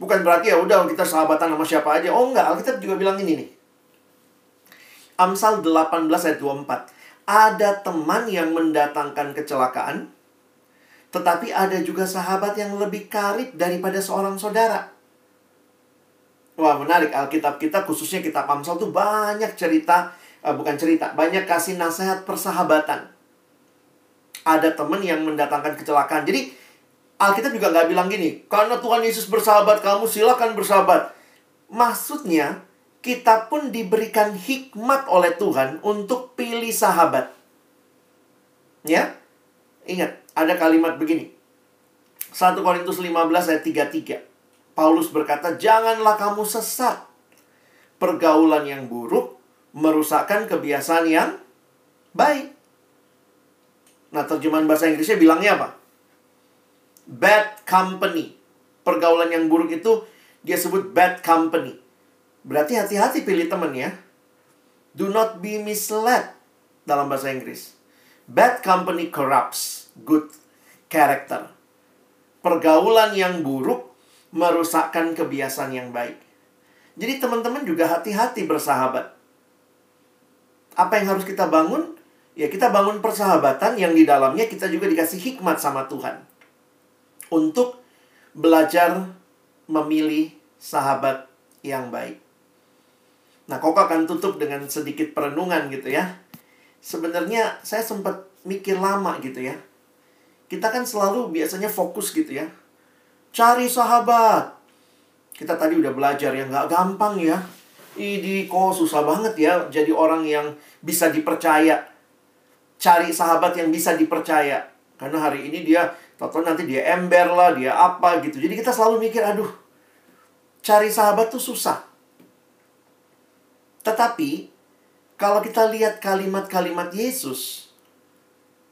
Bukan berarti ya udah kita sahabatan sama siapa aja. Oh enggak, Alkitab juga bilang ini nih. Amsal 18 ayat 24. Ada teman yang mendatangkan kecelakaan, tetapi ada juga sahabat yang lebih karib daripada seorang saudara. Wah menarik, Alkitab kita khususnya kitab Amsal tuh banyak cerita, uh, bukan cerita, banyak kasih nasihat persahabatan. Ada teman yang mendatangkan kecelakaan. Jadi Alkitab juga nggak bilang gini, karena Tuhan Yesus bersahabat, kamu silakan bersahabat. Maksudnya, kita pun diberikan hikmat oleh Tuhan untuk pilih sahabat. Ya, ingat, ada kalimat begini. 1 Korintus 15 ayat 33. Paulus berkata, janganlah kamu sesat. Pergaulan yang buruk merusakkan kebiasaan yang baik. Nah, terjemahan bahasa Inggrisnya bilangnya apa? bad company. Pergaulan yang buruk itu dia sebut bad company. Berarti hati-hati pilih teman ya. Do not be misled dalam bahasa Inggris. Bad company corrupts good character. Pergaulan yang buruk merusakkan kebiasaan yang baik. Jadi teman-teman juga hati-hati bersahabat. Apa yang harus kita bangun? Ya kita bangun persahabatan yang di dalamnya kita juga dikasih hikmat sama Tuhan untuk belajar memilih sahabat yang baik. Nah, Koko akan tutup dengan sedikit perenungan gitu ya. Sebenarnya saya sempat mikir lama gitu ya. Kita kan selalu biasanya fokus gitu ya. Cari sahabat. Kita tadi udah belajar yang nggak gampang ya. Ini kok susah banget ya jadi orang yang bisa dipercaya. Cari sahabat yang bisa dipercaya. Karena hari ini dia Tahu nanti dia ember lah, dia apa gitu. Jadi kita selalu mikir, aduh, cari sahabat tuh susah. Tetapi, kalau kita lihat kalimat-kalimat Yesus,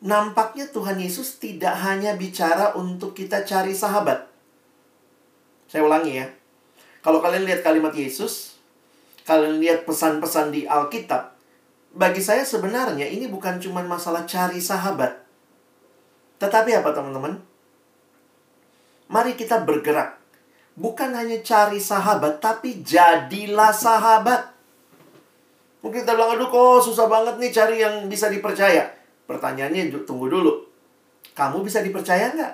nampaknya Tuhan Yesus tidak hanya bicara untuk kita cari sahabat. Saya ulangi ya. Kalau kalian lihat kalimat Yesus, kalian lihat pesan-pesan di Alkitab, bagi saya sebenarnya ini bukan cuma masalah cari sahabat. Tetapi apa teman-teman? Mari kita bergerak Bukan hanya cari sahabat, tapi jadilah sahabat. Mungkin kita bilang, aduh kok susah banget nih cari yang bisa dipercaya. Pertanyaannya, tunggu dulu. Kamu bisa dipercaya nggak?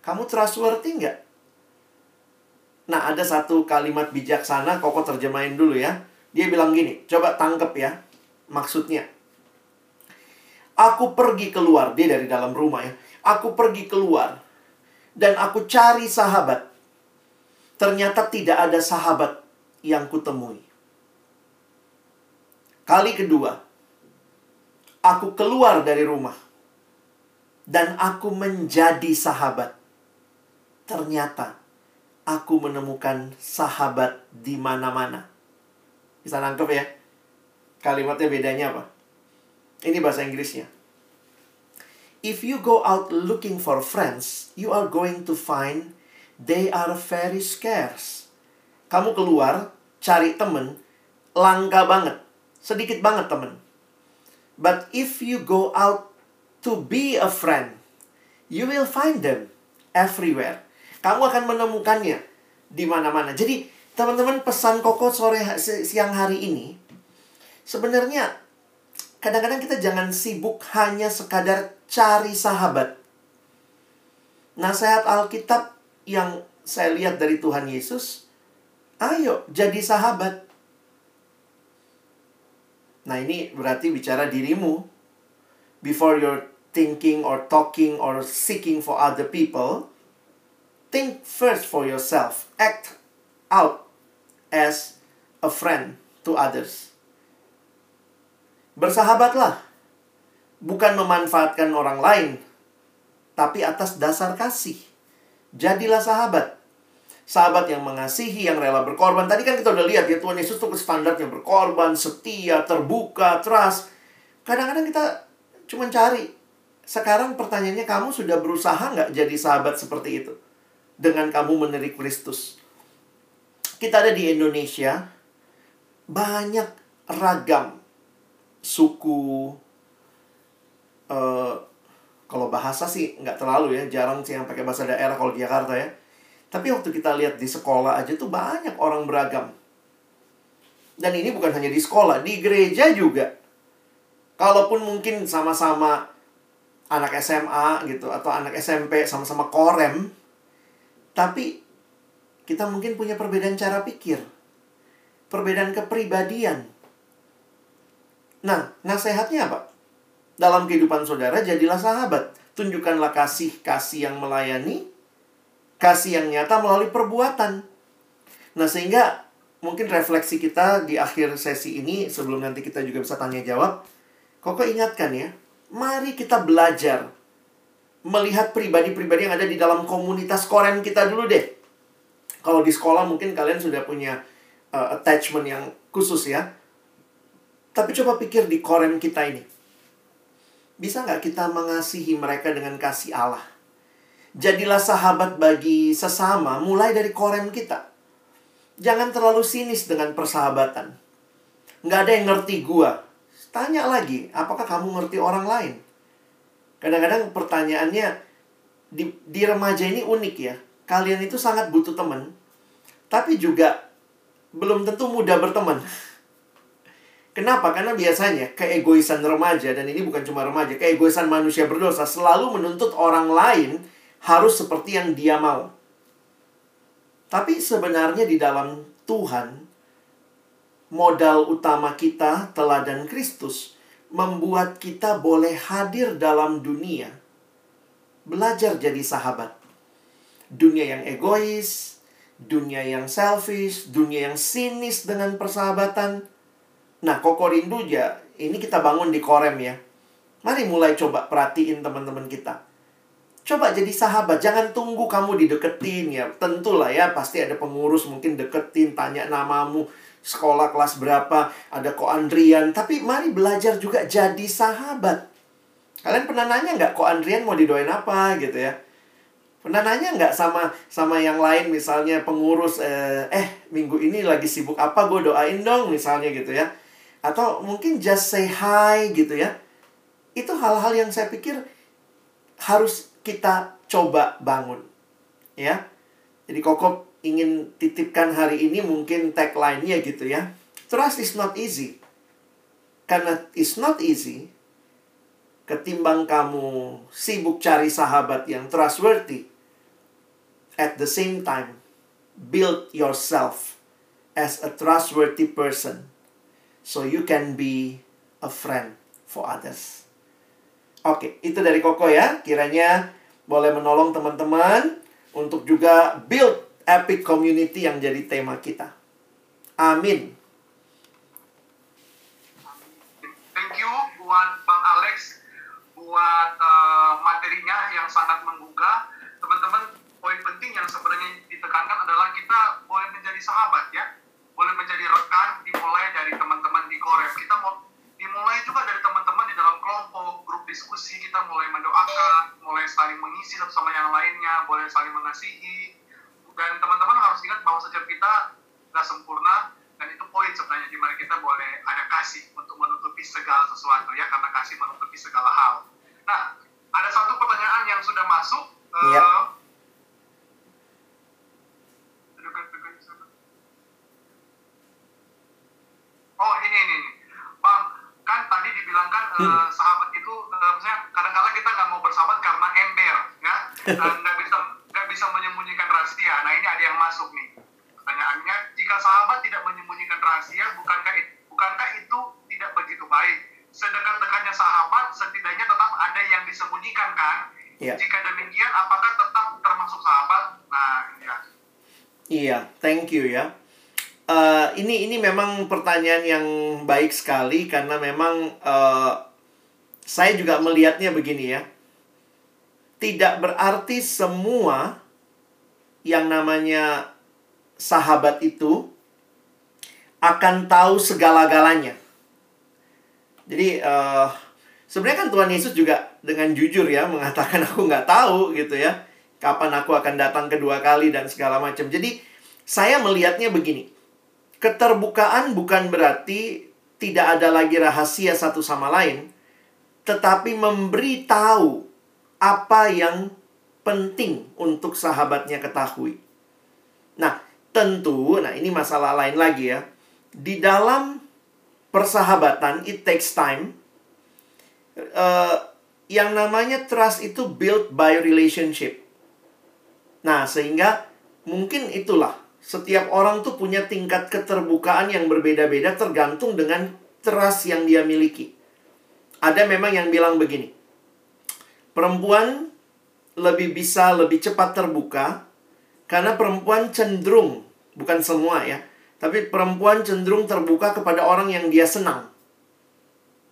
Kamu trustworthy nggak? Nah, ada satu kalimat bijaksana, Koko terjemahin dulu ya. Dia bilang gini, coba tangkep ya maksudnya. Aku pergi keluar, dia dari dalam rumah ya. Aku pergi keluar dan aku cari sahabat. Ternyata tidak ada sahabat yang kutemui. Kali kedua, aku keluar dari rumah dan aku menjadi sahabat. Ternyata aku menemukan sahabat di mana-mana. Bisa nangkep ya? Kalimatnya bedanya apa? Ini bahasa Inggrisnya. If you go out looking for friends, you are going to find they are very scarce. Kamu keluar cari temen, langka banget. Sedikit banget temen. But if you go out to be a friend, you will find them everywhere. Kamu akan menemukannya di mana-mana. Jadi, teman-teman pesan Koko sore siang hari ini sebenarnya kadang-kadang kita jangan sibuk hanya sekadar cari sahabat. Nasihat Alkitab yang saya lihat dari Tuhan Yesus, ayo jadi sahabat. Nah, ini berarti bicara dirimu. Before you're thinking or talking or seeking for other people, Think first for yourself. Act out as a friend to others. Bersahabatlah. Bukan memanfaatkan orang lain, tapi atas dasar kasih. Jadilah sahabat. Sahabat yang mengasihi, yang rela berkorban. Tadi kan kita udah lihat ya, Tuhan Yesus tuh standarnya berkorban, setia, terbuka, trust. Kadang-kadang kita cuma cari. Sekarang pertanyaannya, kamu sudah berusaha nggak jadi sahabat seperti itu? Dengan kamu menerik Kristus. Kita ada di Indonesia, banyak ragam suku. Uh, kalau bahasa sih nggak terlalu ya, jarang sih yang pakai bahasa daerah kalau di Jakarta ya. Tapi waktu kita lihat di sekolah aja tuh banyak orang beragam. Dan ini bukan hanya di sekolah, di gereja juga. Kalaupun mungkin sama-sama anak SMA gitu atau anak SMP sama-sama korem, tapi kita mungkin punya perbedaan cara pikir. Perbedaan kepribadian. Nah, nasihatnya apa? Dalam kehidupan saudara, jadilah sahabat. Tunjukkanlah kasih-kasih yang melayani, kasih yang nyata melalui perbuatan. Nah, sehingga mungkin refleksi kita di akhir sesi ini, sebelum nanti kita juga bisa tanya jawab, Koko ingatkan ya, mari kita belajar melihat pribadi-pribadi yang ada di dalam komunitas korem kita dulu deh. Kalau di sekolah mungkin kalian sudah punya uh, attachment yang khusus ya. Tapi coba pikir di korem kita ini. Bisa nggak kita mengasihi mereka dengan kasih Allah? Jadilah sahabat bagi sesama mulai dari korem kita. Jangan terlalu sinis dengan persahabatan. Nggak ada yang ngerti gua. Tanya lagi, apakah kamu ngerti orang lain? Kadang-kadang pertanyaannya di, di remaja ini unik ya. Kalian itu sangat butuh teman, tapi juga belum tentu mudah berteman. Kenapa? Karena biasanya keegoisan remaja, dan ini bukan cuma remaja, keegoisan manusia berdosa selalu menuntut orang lain harus seperti yang dia mau. Tapi sebenarnya di dalam Tuhan, modal utama kita, teladan Kristus, membuat kita boleh hadir dalam dunia. Belajar jadi sahabat. Dunia yang egois, dunia yang selfish, dunia yang sinis dengan persahabatan. Nah, Koko Rindu ya, ini kita bangun di Korem ya. Mari mulai coba perhatiin teman-teman kita. Coba jadi sahabat, jangan tunggu kamu dideketin ya. Tentulah ya, pasti ada pengurus mungkin deketin, tanya namamu sekolah kelas berapa, ada ko Andrian. Tapi mari belajar juga jadi sahabat. Kalian pernah nanya nggak ko Andrian mau didoain apa gitu ya? Pernah nanya nggak sama sama yang lain misalnya pengurus eh, eh minggu ini lagi sibuk apa gue doain dong misalnya gitu ya? Atau mungkin just say hi gitu ya? Itu hal-hal yang saya pikir harus kita coba bangun ya. Jadi Koko ingin titipkan hari ini mungkin tagline-nya gitu ya. Trust is not easy. Karena it's not easy, ketimbang kamu sibuk cari sahabat yang trustworthy, at the same time, build yourself as a trustworthy person so you can be a friend for others. Oke, itu dari Koko ya. Kiranya boleh menolong teman-teman untuk juga build epic community yang jadi tema kita. Amin. Thank you buat Bang Alex buat uh, materinya yang sangat menggugah. Teman-teman, poin penting yang sebenarnya ditekankan adalah kita boleh menjadi sahabat ya. Boleh menjadi rekan dimulai dari teman-teman di Korem. Kita mau dimulai juga dari teman-teman di dalam kelompok, grup diskusi, kita mulai mendoakan, mulai saling mengisi satu sama yang lainnya, boleh saling mengasihi. Dan teman-teman harus ingat bahwa setiap kita nggak sempurna, dan itu poin sebenarnya di mana kita boleh ada kasih untuk menutupi segala sesuatu ya, karena kasih menutupi segala hal. Nah, ada satu pertanyaan yang sudah masuk. Iya. Uh, Oh ini ini, ini. bang kan tadi dibilangkan eh, Hmm. sahabat itu eh, misalnya kadang-kadang kita nggak mau bersahabat karena ember, ya *laughs* Eh, nggak bisa nggak bisa menyembunyikan rahasia. Nah ini ada yang masuk nih. Pertanyaannya, jika sahabat tidak menyembunyikan rahasia, bukankah it- bukankah itu tidak begitu baik? Sedekat-dekatnya sahabat, setidaknya tetap ada yang disembunyikan kan? Iya. Jika demikian, apakah tetap termasuk sahabat? Nah, ya. Iya, thank you ya. Eh, ini ini memang pertanyaan yang baik sekali karena memang eh, saya juga melihatnya begini ya. Tidak berarti semua yang namanya sahabat itu akan tahu segala-galanya. Jadi eh, sebenarnya kan Tuhan Yesus juga dengan jujur ya mengatakan aku nggak tahu gitu ya kapan aku akan datang kedua kali dan segala macam. Jadi saya melihatnya begini. Keterbukaan bukan berarti tidak ada lagi rahasia satu sama lain, tetapi memberi tahu apa yang penting untuk sahabatnya ketahui. Nah, tentu, nah ini masalah lain lagi ya. Di dalam persahabatan, it takes time. Eh, yang namanya trust itu built by relationship. Nah, sehingga mungkin itulah setiap orang tuh punya tingkat keterbukaan yang berbeda-beda tergantung dengan trust yang dia miliki. Ada memang yang bilang begini. Perempuan lebih bisa lebih cepat terbuka karena perempuan cenderung, bukan semua ya, tapi perempuan cenderung terbuka kepada orang yang dia senang.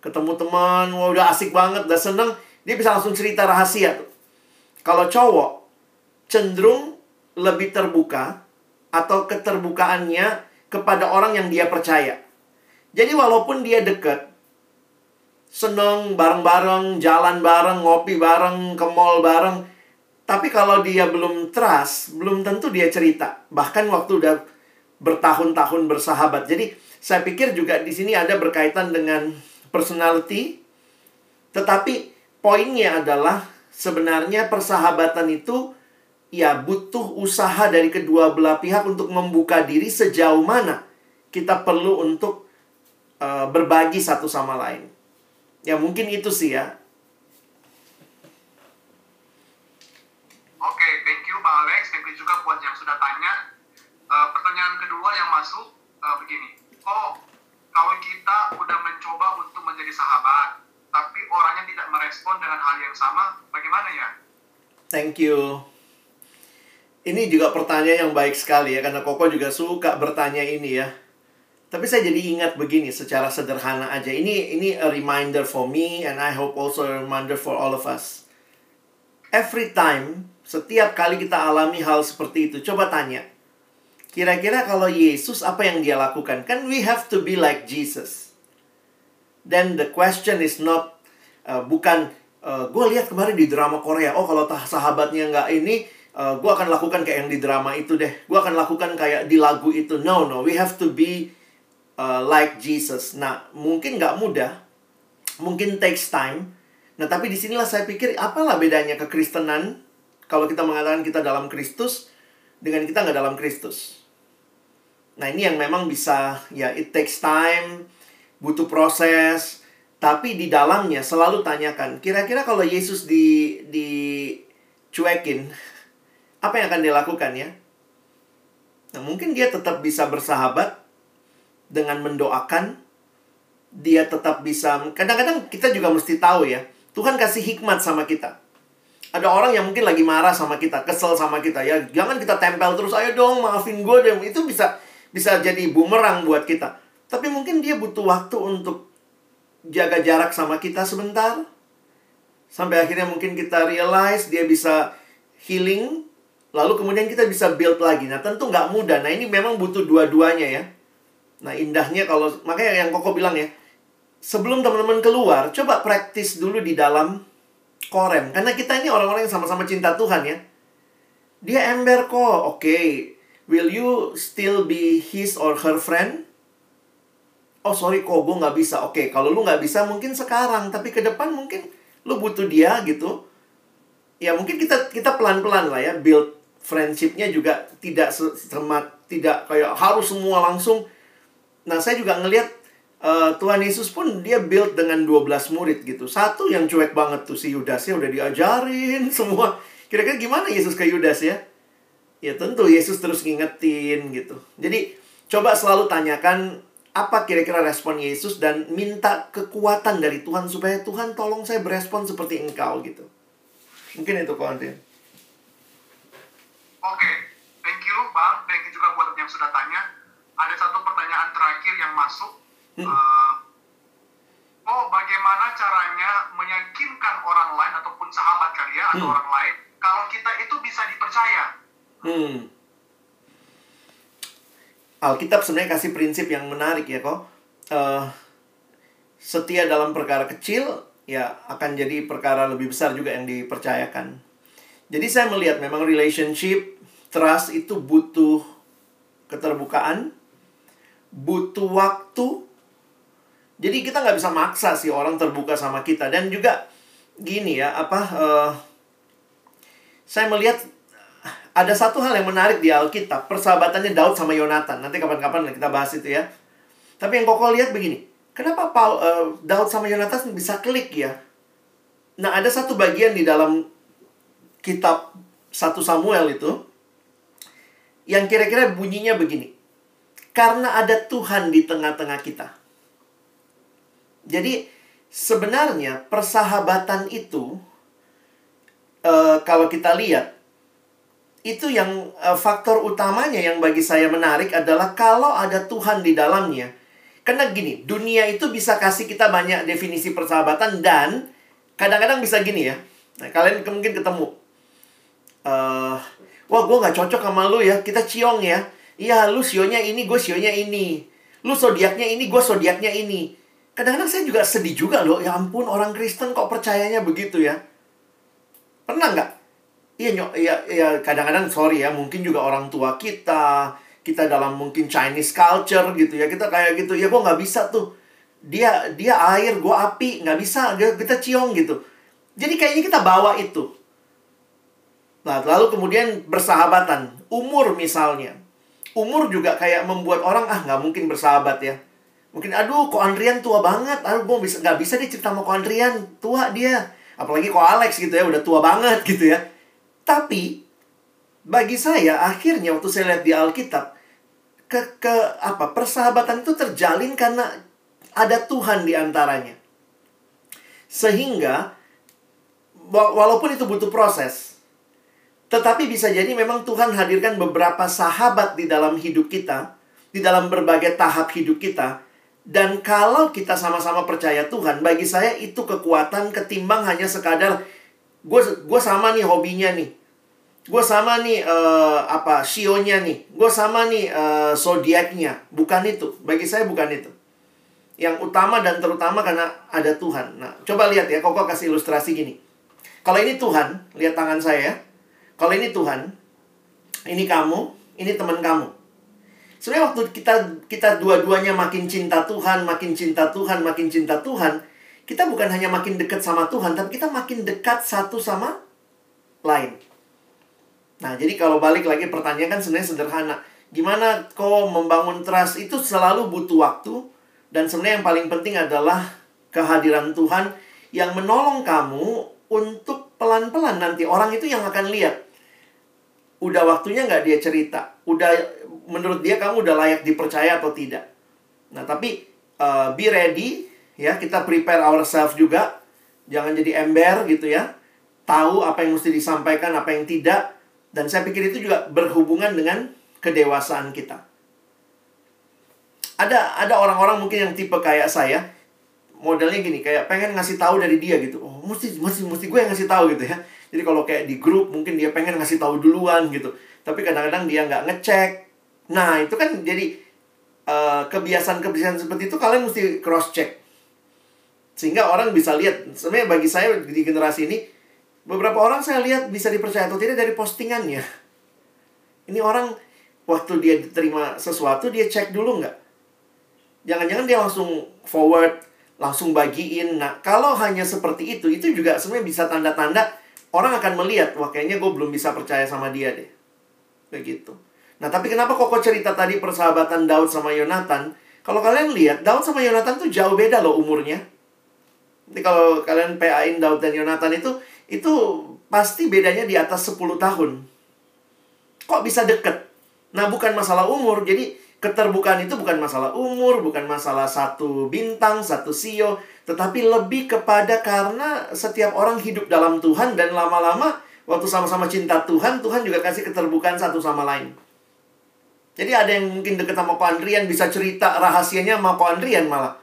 Ketemu teman, wah udah asik banget, udah seneng, dia bisa langsung cerita rahasia tuh. Kalau cowok cenderung lebih terbuka atau keterbukaannya kepada orang yang dia percaya. Jadi walaupun dia dekat, seneng bareng-bareng, jalan bareng, ngopi bareng, ke mall bareng, tapi kalau dia belum trust, belum tentu dia cerita. Bahkan waktu udah bertahun-tahun bersahabat. Jadi saya pikir juga di sini ada berkaitan dengan personality. Tetapi poinnya adalah sebenarnya persahabatan itu ya butuh usaha dari kedua belah pihak untuk membuka diri sejauh mana kita perlu untuk uh, berbagi satu sama lain. Ya mungkin itu sih ya. Oke, thank you Pak Alex. Thank you juga buat yang sudah tanya. Eh, pertanyaan kedua yang masuk eh, begini. Oh, kalau kita udah mencoba untuk menjadi sahabat, tapi orangnya tidak merespon dengan hal yang sama, bagaimana ya? Thank you. Ini juga pertanyaan yang baik sekali ya karena Koko juga suka bertanya ini ya. Tapi saya jadi ingat begini secara sederhana aja. Ini ini a reminder for me and I hope also a reminder for all of us. Every time, setiap kali kita alami hal seperti itu, coba tanya. Kira-kira kalau Yesus apa yang dia lakukan? Kan we have to be like Jesus. Then the question is not uh, bukan gue lihat kemarin di drama Korea. Oh kalau sahabatnya nggak ini, uh, gue akan lakukan kayak yang di drama itu deh. Gue akan lakukan kayak di lagu itu. No no, we have to be uh, like Jesus. Nah mungkin nggak mudah, mungkin takes time. Nah tapi di sinilah saya pikir apalah bedanya kekristenan kalau kita mengatakan kita dalam Kristus dengan kita nggak dalam Kristus. Nah ini yang memang bisa ya it takes time, butuh proses, tapi di dalamnya selalu tanyakan, kira-kira kalau Yesus di dicuekin, *laughs* apa yang akan dia lakukan ya? Nah, mungkin dia tetap bisa bersahabat dengan mendoakan, dia tetap bisa kadang-kadang kita juga mesti tahu ya, Tuhan kasih hikmat sama kita. Ada orang yang mungkin lagi marah sama kita, kesel sama kita ya, jangan kita tempel terus, ayo dong maafin gue deh. Itu bisa bisa jadi bumerang buat kita. Tapi mungkin dia butuh waktu untuk jaga jarak sama kita sebentar. Sampai akhirnya mungkin kita realize dia bisa healing. Lalu kemudian kita bisa build lagi. Nah tentu nggak mudah. Nah ini memang butuh dua-duanya ya. Nah indahnya kalau, makanya yang Koko bilang ya. Sebelum teman-teman keluar, coba praktis dulu di dalam korem. Karena kita ini orang-orang yang sama-sama cinta Tuhan ya. Dia ember kok, oke. Okay. Will you still be his or her friend? oh sorry kok gue nggak bisa. Oke okay, kalau lu nggak bisa mungkin sekarang. Tapi ke depan mungkin lu butuh dia gitu. Ya mungkin kita kita pelan pelan lah ya. Build friendshipnya juga tidak semat tidak kayak harus semua langsung. Nah saya juga ngelihat uh, Tuhan Yesus pun dia build dengan 12 murid gitu. Satu yang cuek banget tuh si Yudas ya udah diajarin *laughs* semua. Kira-kira gimana Yesus ke Yudas ya ya tentu Yesus terus ngingetin gitu jadi coba selalu tanyakan apa kira-kira respon Yesus dan minta kekuatan dari Tuhan supaya Tuhan tolong saya berespon seperti engkau gitu. Mungkin itu kok Oke, okay. thank you Bang, thank you juga buat yang sudah tanya. Ada satu pertanyaan terakhir yang masuk. Hmm. Uh, oh, bagaimana caranya meyakinkan orang lain ataupun sahabat kalian hmm. atau orang lain kalau kita itu bisa dipercaya? Hmm. Alkitab sebenarnya kasih prinsip yang menarik ya kok. Uh, setia dalam perkara kecil ya akan jadi perkara lebih besar juga yang dipercayakan. Jadi saya melihat memang relationship trust itu butuh keterbukaan, butuh waktu. Jadi kita nggak bisa maksa sih orang terbuka sama kita dan juga gini ya apa uh, saya melihat ada satu hal yang menarik di Alkitab, persahabatannya Daud sama Yonatan. Nanti kapan-kapan kita bahas itu ya. Tapi yang Koko lihat begini, kenapa Paul, uh, Daud sama Yonatan bisa klik ya? Nah, ada satu bagian di dalam kitab 1 Samuel itu yang kira-kira bunyinya begini. Karena ada Tuhan di tengah-tengah kita. Jadi, sebenarnya persahabatan itu uh, kalau kita lihat itu yang uh, faktor utamanya yang bagi saya menarik adalah kalau ada Tuhan di dalamnya. Karena gini, dunia itu bisa kasih kita banyak definisi persahabatan dan kadang-kadang bisa gini ya. Nah, kalian mungkin ketemu. Uh, Wah, gue gak cocok sama lu ya. Kita ciong ya. Iya, lu sionya ini, gue sionya ini. Lu zodiaknya ini, gue zodiaknya ini. Kadang-kadang saya juga sedih juga loh. Ya ampun, orang Kristen kok percayanya begitu ya. Pernah nggak? Iya, ya, ya kadang-kadang sorry ya, mungkin juga orang tua kita, kita dalam mungkin Chinese culture gitu ya, kita kayak gitu, ya gue nggak bisa tuh. Dia dia air, gue api, nggak bisa, kita ciong gitu. Jadi kayaknya kita bawa itu. Nah, lalu kemudian bersahabatan, umur misalnya. Umur juga kayak membuat orang, ah nggak mungkin bersahabat ya. Mungkin, aduh, kok Andrian tua banget. Aduh, gue bisa, nggak bisa dia cerita sama kok Andrian. Tua dia. Apalagi kok Alex gitu ya, udah tua banget gitu ya tapi bagi saya akhirnya waktu saya lihat di Alkitab ke ke apa persahabatan itu terjalin karena ada Tuhan di antaranya. Sehingga walaupun itu butuh proses tetapi bisa jadi memang Tuhan hadirkan beberapa sahabat di dalam hidup kita, di dalam berbagai tahap hidup kita. Dan kalau kita sama-sama percaya Tuhan, bagi saya itu kekuatan ketimbang hanya sekadar gue gue sama nih hobinya nih gue sama nih uh, apa sionya nih. Gue sama nih uh, zodiaknya. Bukan itu. Bagi saya bukan itu. Yang utama dan terutama karena ada Tuhan. Nah coba lihat ya koko kasih ilustrasi gini. Kalau ini Tuhan lihat tangan saya kalau ini Tuhan ini kamu ini teman kamu. Sebenarnya waktu kita kita dua-duanya makin cinta Tuhan makin cinta Tuhan makin cinta Tuhan kita bukan hanya makin dekat sama Tuhan tapi kita makin dekat satu sama lain Nah, jadi kalau balik lagi pertanyaan kan sebenarnya sederhana. Gimana kok membangun trust itu selalu butuh waktu dan sebenarnya yang paling penting adalah kehadiran Tuhan yang menolong kamu untuk pelan-pelan nanti orang itu yang akan lihat. Udah waktunya nggak dia cerita. Udah menurut dia kamu udah layak dipercaya atau tidak. Nah, tapi uh, be ready ya, kita prepare ourselves juga. Jangan jadi ember gitu ya. Tahu apa yang mesti disampaikan, apa yang tidak dan saya pikir itu juga berhubungan dengan kedewasaan kita. Ada ada orang-orang mungkin yang tipe kayak saya, modelnya gini, kayak pengen ngasih tahu dari dia gitu. Oh, mesti mesti mesti gue yang ngasih tahu gitu ya. Jadi kalau kayak di grup mungkin dia pengen ngasih tahu duluan gitu. Tapi kadang-kadang dia nggak ngecek. Nah, itu kan jadi uh, kebiasaan-kebiasaan seperti itu kalian mesti cross check. Sehingga orang bisa lihat. Sebenarnya bagi saya di generasi ini Beberapa orang saya lihat bisa dipercaya atau tidak dari postingannya. Ini orang waktu dia diterima sesuatu dia cek dulu nggak? Jangan-jangan dia langsung forward, langsung bagiin. Nah, kalau hanya seperti itu, itu juga sebenarnya bisa tanda-tanda orang akan melihat, wah kayaknya gue belum bisa percaya sama dia deh. Begitu. Nah, tapi kenapa kok cerita tadi persahabatan Daud sama Yonatan? Kalau kalian lihat, Daud sama Yonatan tuh jauh beda loh umurnya. Jadi kalau kalian PA-in Daud dan Yonatan itu, itu pasti bedanya di atas 10 tahun. Kok bisa deket? Nah, bukan masalah umur. Jadi, keterbukaan itu bukan masalah umur, bukan masalah satu bintang, satu sio, tetapi lebih kepada karena setiap orang hidup dalam Tuhan dan lama-lama waktu sama-sama cinta Tuhan, Tuhan juga kasih keterbukaan satu sama lain. Jadi ada yang mungkin deket sama Ko Andrian bisa cerita rahasianya sama Ko Andrian malah.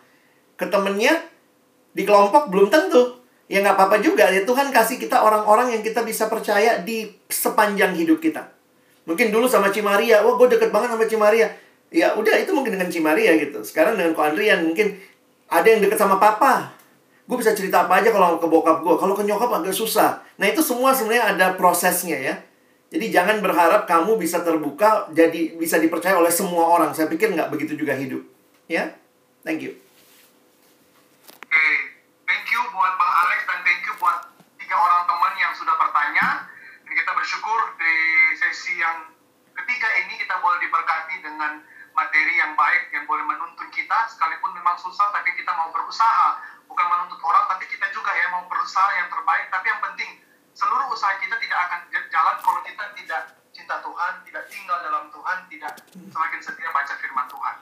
Ke temennya di kelompok belum tentu ya nggak apa-apa juga. Ya Tuhan kasih kita orang-orang yang kita bisa percaya di sepanjang hidup kita. Mungkin dulu sama Cimaria wah gue deket banget sama Cimaria ya udah itu mungkin dengan Cimaria gitu. Sekarang dengan Ko Andrian mungkin ada yang deket sama Papa. Gue bisa cerita apa aja kalau ke bokap gue kalau ke nyokap agak susah. Nah itu semua sebenarnya ada prosesnya ya. Jadi jangan berharap kamu bisa terbuka jadi bisa dipercaya oleh semua orang. Saya pikir nggak begitu juga hidup. Ya? Thank you sesi yang ketiga ini kita boleh diberkati dengan materi yang baik yang boleh menuntun kita sekalipun memang susah tapi kita mau berusaha. Bukan menuntut orang tapi kita juga ya mau berusaha yang terbaik. Tapi yang penting seluruh usaha kita tidak akan jalan kalau kita tidak cinta Tuhan tidak tinggal dalam Tuhan tidak semakin setia baca firman Tuhan.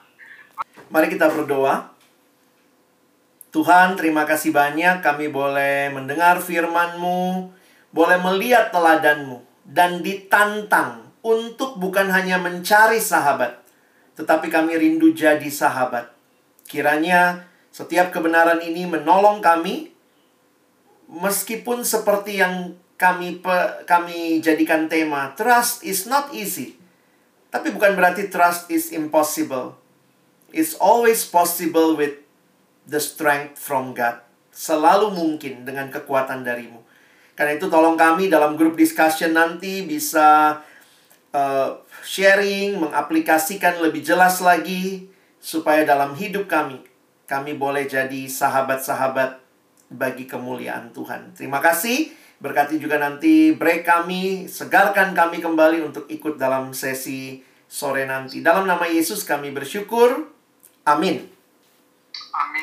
Mari kita berdoa. Tuhan, terima kasih banyak. Kami boleh mendengar firman-Mu, boleh melihat teladan-Mu, dan ditantang untuk bukan hanya mencari sahabat, tetapi kami rindu jadi sahabat. Kiranya setiap kebenaran ini menolong kami, meskipun seperti yang kami pe, kami jadikan tema, trust is not easy. Tapi bukan berarti trust is impossible. It's always possible with the strength from God. Selalu mungkin dengan kekuatan darimu. Karena itu tolong kami dalam grup discussion nanti bisa uh, sharing, mengaplikasikan lebih jelas lagi supaya dalam hidup kami kami boleh jadi sahabat-sahabat bagi kemuliaan Tuhan. Terima kasih. Berkati juga nanti break kami, segarkan kami kembali untuk ikut dalam sesi sore nanti. Dalam nama Yesus kami bersyukur. Amin. Amin.